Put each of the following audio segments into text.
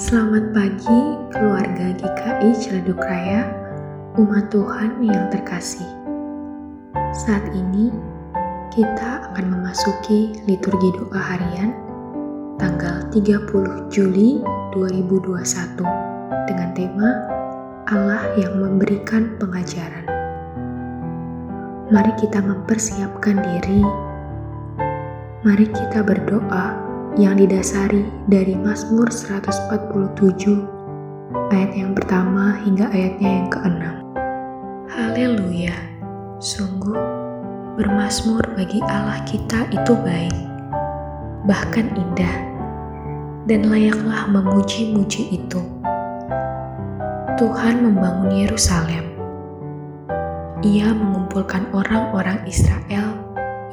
Selamat pagi keluarga GKI Ciledug Raya, umat Tuhan yang terkasih. Saat ini kita akan memasuki liturgi doa harian tanggal 30 Juli 2021 dengan tema Allah yang memberikan pengajaran. Mari kita mempersiapkan diri. Mari kita berdoa yang didasari dari Mazmur 147 ayat yang pertama hingga ayatnya yang keenam. Haleluya, sungguh bermasmur bagi Allah kita itu baik, bahkan indah, dan layaklah memuji-muji itu. Tuhan membangun Yerusalem. Ia mengumpulkan orang-orang Israel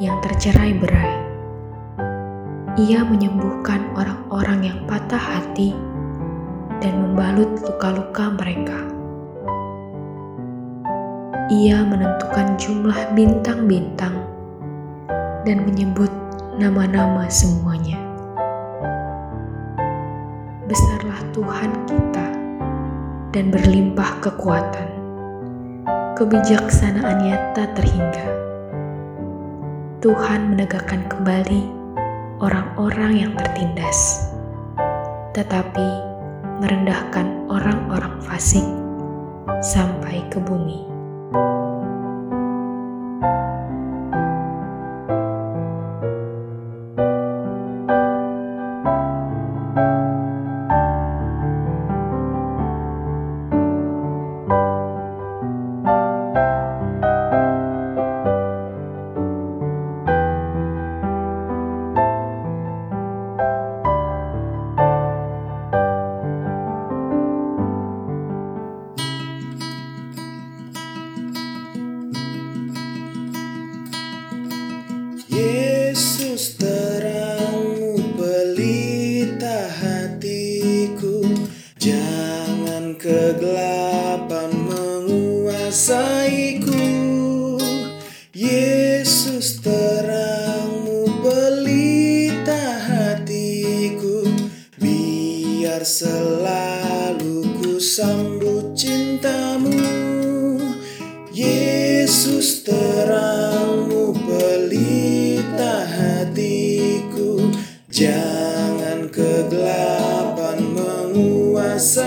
yang tercerai berai ia menyembuhkan orang-orang yang patah hati dan membalut luka-luka mereka. Ia menentukan jumlah bintang-bintang dan menyebut nama-nama semuanya. Besarlah Tuhan kita dan berlimpah kekuatan. Kebijaksanaannya tak terhingga. Tuhan menegakkan kembali orang-orang yang tertindas, tetapi merendahkan orang-orang fasik sampai ke bumi. Selalu ku sambut cintamu. Yesus terangmu pelita hatiku. Jangan kegelapan menguasaiku.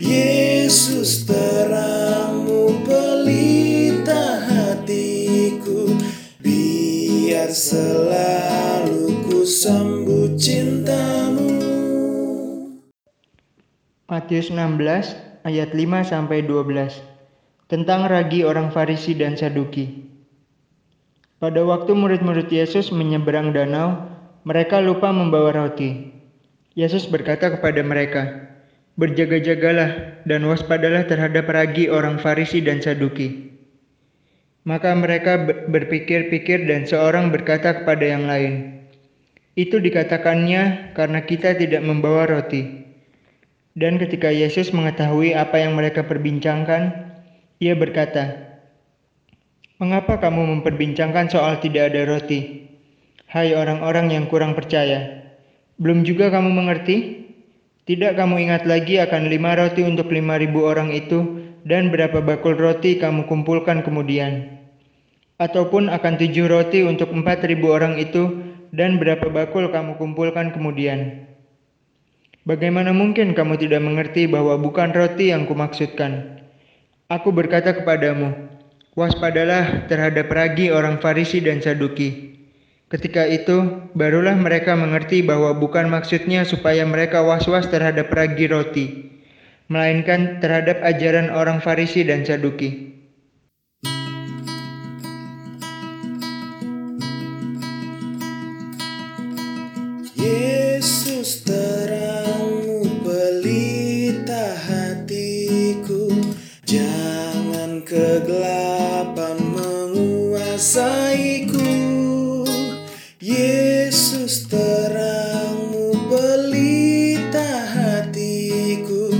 Yesus terangmu pelita hatiku. Biar selalu ku sambut Matius 16 ayat 5 sampai 12 tentang ragi orang Farisi dan Saduki. Pada waktu murid-murid Yesus menyeberang danau, mereka lupa membawa roti. Yesus berkata kepada mereka, Berjaga-jagalah dan waspadalah terhadap ragi orang Farisi dan Saduki. Maka mereka berpikir-pikir dan seorang berkata kepada yang lain, Itu dikatakannya karena kita tidak membawa roti. Dan ketika Yesus mengetahui apa yang mereka perbincangkan, ia berkata, Mengapa kamu memperbincangkan soal tidak ada roti? Hai orang-orang yang kurang percaya, belum juga kamu mengerti? Tidak kamu ingat lagi akan lima roti untuk lima ribu orang itu dan berapa bakul roti kamu kumpulkan kemudian? Ataupun akan tujuh roti untuk empat ribu orang itu dan berapa bakul kamu kumpulkan kemudian? Bagaimana mungkin kamu tidak mengerti bahwa bukan roti yang kumaksudkan? Aku berkata kepadamu, waspadalah terhadap ragi orang Farisi dan Saduki. Ketika itu, barulah mereka mengerti bahwa bukan maksudnya supaya mereka was-was terhadap ragi roti, melainkan terhadap ajaran orang Farisi dan Saduki. Yesus terangmu pelita hatiku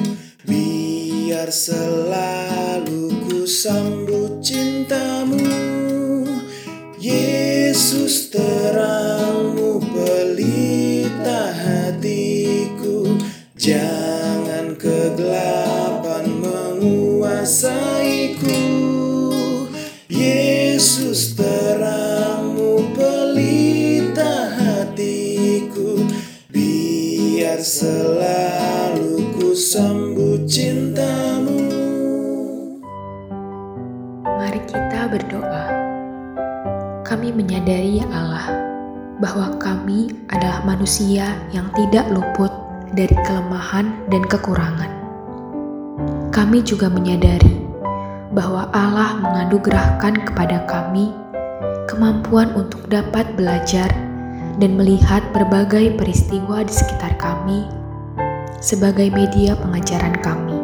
Biar selalu ku sambut cintamu. Yesus terangmu pelita hatiku Jangan kegelapan menguasaiku. Yesus terangmu sambut cintamu Mari kita berdoa. Kami menyadari ya Allah bahwa kami adalah manusia yang tidak luput dari kelemahan dan kekurangan. Kami juga menyadari bahwa Allah menganugerahkan kepada kami kemampuan untuk dapat belajar dan melihat berbagai peristiwa di sekitar kami sebagai media pengajaran kami.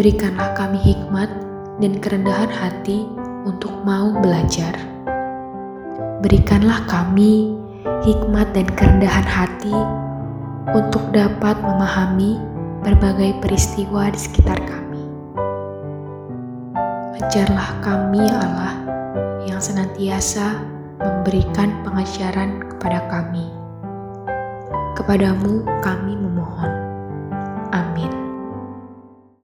Berikanlah kami hikmat dan kerendahan hati untuk mau belajar. Berikanlah kami hikmat dan kerendahan hati untuk dapat memahami berbagai peristiwa di sekitar kami. Ajarlah kami, ya Allah, yang senantiasa memberikan pengajaran kepada kami. Kepadamu kami memohon. Amin.